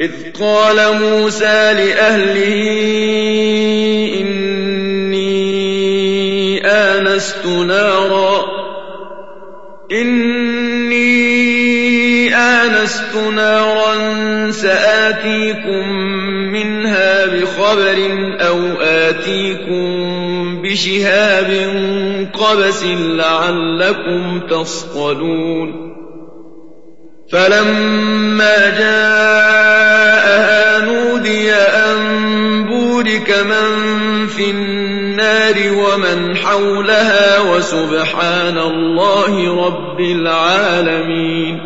إذ قال موسى لأهله إني آنست نارا إني آنست نارا سآتيكم منها بخبر أو آتيكم بشهاب قبس لعلكم تصطلون. فلما جاءها ومن حولها وسبحان الله رب العالمين.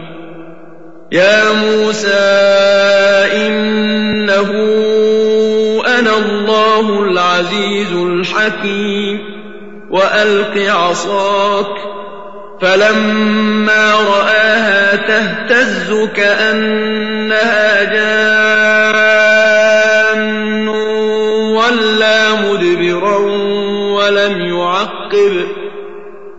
يا موسى إنه أنا الله العزيز الحكيم. وألق عصاك فلما رآها تهتز كأنها جان.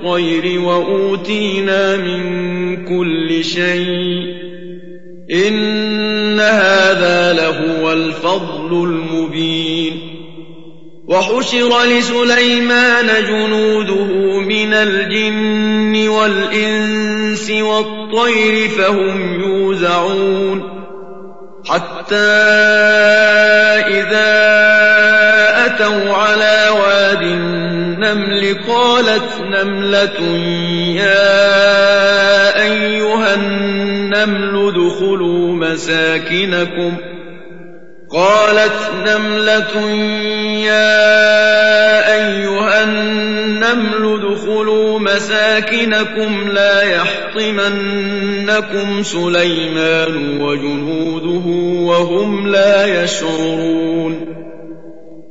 الطير وأوتينا من كل شيء. إن هذا لهو الفضل المبين. وحشر لسليمان جنوده من الجن والإنس والطير فهم يوزعون. حتى إذا أتوا على واد النمل قالت نملة يا أيها النمل ادخلوا مساكنكم. قالت نملة يا أيها النمل ادخلوا مساكنكم لا يحطمنكم سليمان وجنوده وهم لا يشعرون.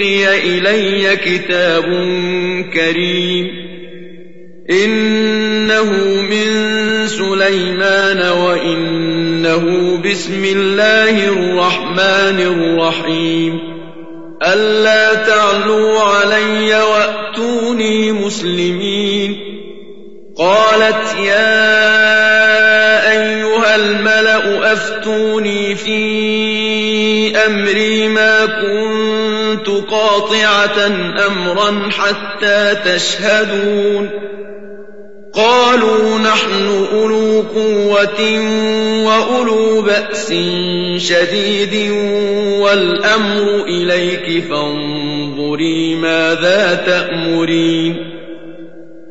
ألقي إلي كتاب كريم. إنه من سليمان وإنه بسم الله الرحمن الرحيم. ألا تعلوا علي وأتوني مسلمين. قالت يا أيها الملأ أفتوني في أمري ما كنت قاطعة أمرا حتى تشهدون. قالوا نحن أولو قوة وأولو بأس شديد والأمر إليك فانظري ماذا تأمرين.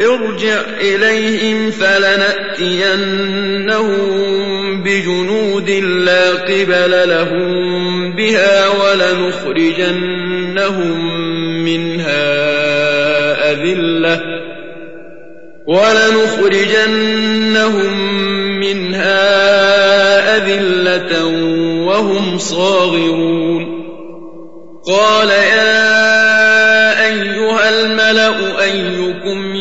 ارجع إليهم فلنأتينهم بجنود لا قبل لهم بها ولنخرجنهم منها أذلة ولنخرجنهم منها أذلة وهم صاغرون قال يا أيها الملأ أيكم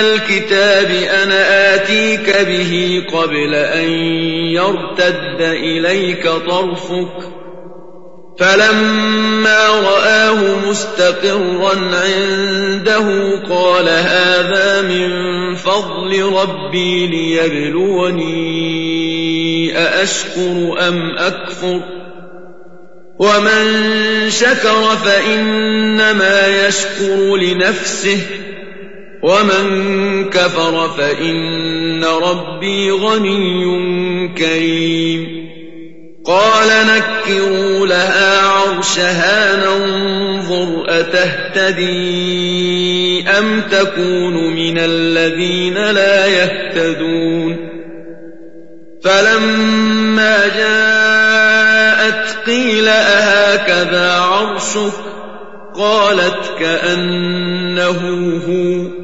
الكتاب أنا آتيك به قبل أن يرتد إليك طرفك. فلما رآه مستقرا عنده قال هذا من فضل ربي ليبلوني أأشكر أم أكفر؟ ومن شكر فإنما يشكر لنفسه. ومن كفر فإن ربي غني كريم. قال نكروا لها عرشها ننظر أتهتدي أم تكون من الذين لا يهتدون. فلما جاءت قيل أهكذا عرشك؟ قالت كأنه هو.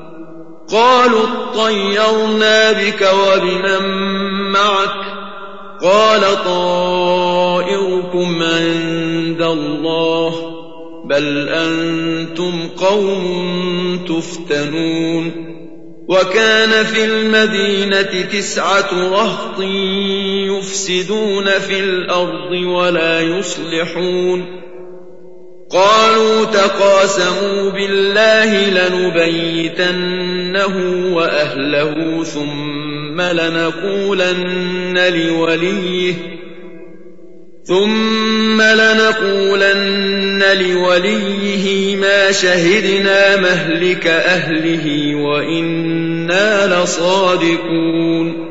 قالوا اطيرنا بك وبمن معك. قال طائركم عند الله بل أنتم قوم تفتنون. وكان في المدينة تسعة رهط يفسدون في الأرض ولا يصلحون. قالوا تقاسموا بالله لنبيتنه وأهله ثم لنقولن لوليه ثم لنقولن لوليه ما شهدنا مهلك أهله وإنا لصادقون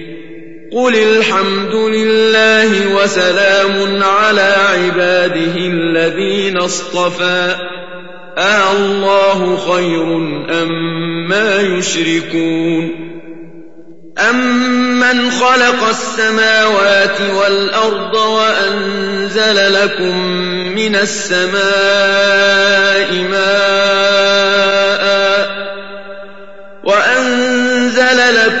قل الحمد لله وسلام على عباده الذين اصطفى آه الله خير أم يشركون أمن خلق السماوات والأرض وأنزل لكم من السماء ماء وأنزل لكم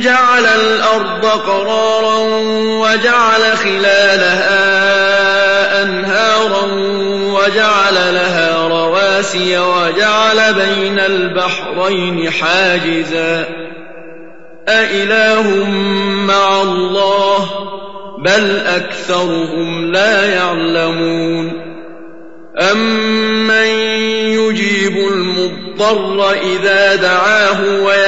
جعل الأرض قرارا وجعل خلالها أنهارا وجعل لها رواسي وجعل بين البحرين حاجزا. أإله مع الله بل أكثرهم لا يعلمون. أمن يجيب المضطر إذا دعاه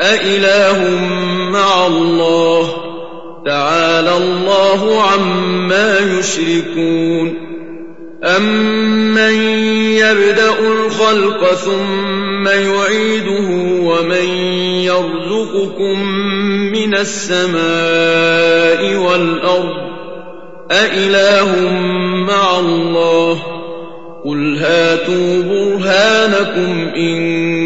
أإله مع الله تعالى الله عما يشركون أمن يبدأ الخلق ثم يعيده ومن يرزقكم من السماء والأرض أإله مع الله قل هاتوا برهانكم إن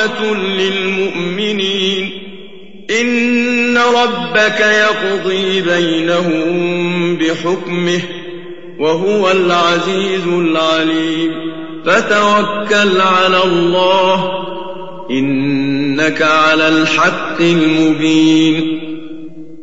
ورحمة للمؤمنين. إن ربك يقضي بينهم بحكمه وهو العزيز العليم. فتوكل على الله إنك على الحق المبين.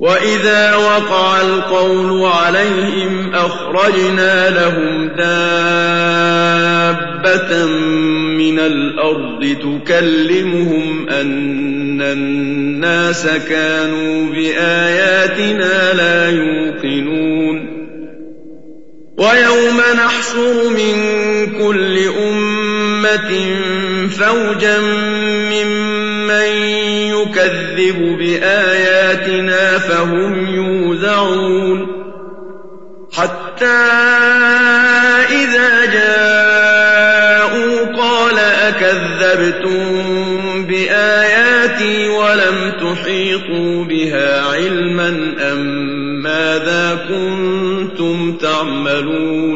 وإذا وقع القول عليهم أخرجنا لهم دابة من الأرض تكلمهم أن الناس كانوا بآياتنا لا يوقنون ويوم نحشر من كل أمة فوجا يكذب بآياتنا فهم يوزعون حتى إذا جاءوا قال أكذبتم بآياتي ولم تحيطوا بها علما أم ماذا كنتم تعملون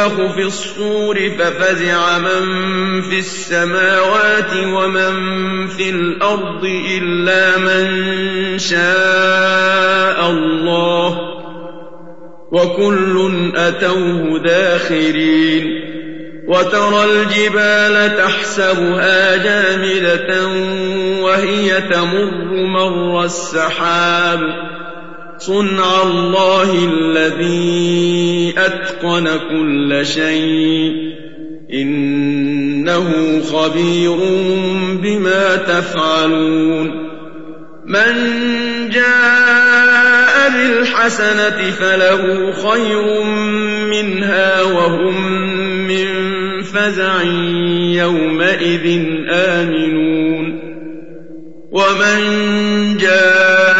ينفخ في الصور ففزع من في السماوات ومن في الأرض إلا من شاء الله وكل أتوه داخرين وترى الجبال تحسبها جامدة وهي تمر مر السحاب صنع الله الذي أتقن كل شيء. إنه خبير بما تفعلون. من جاء بالحسنة فله خير منها وهم من فزع يومئذ آمنون. ومن جاء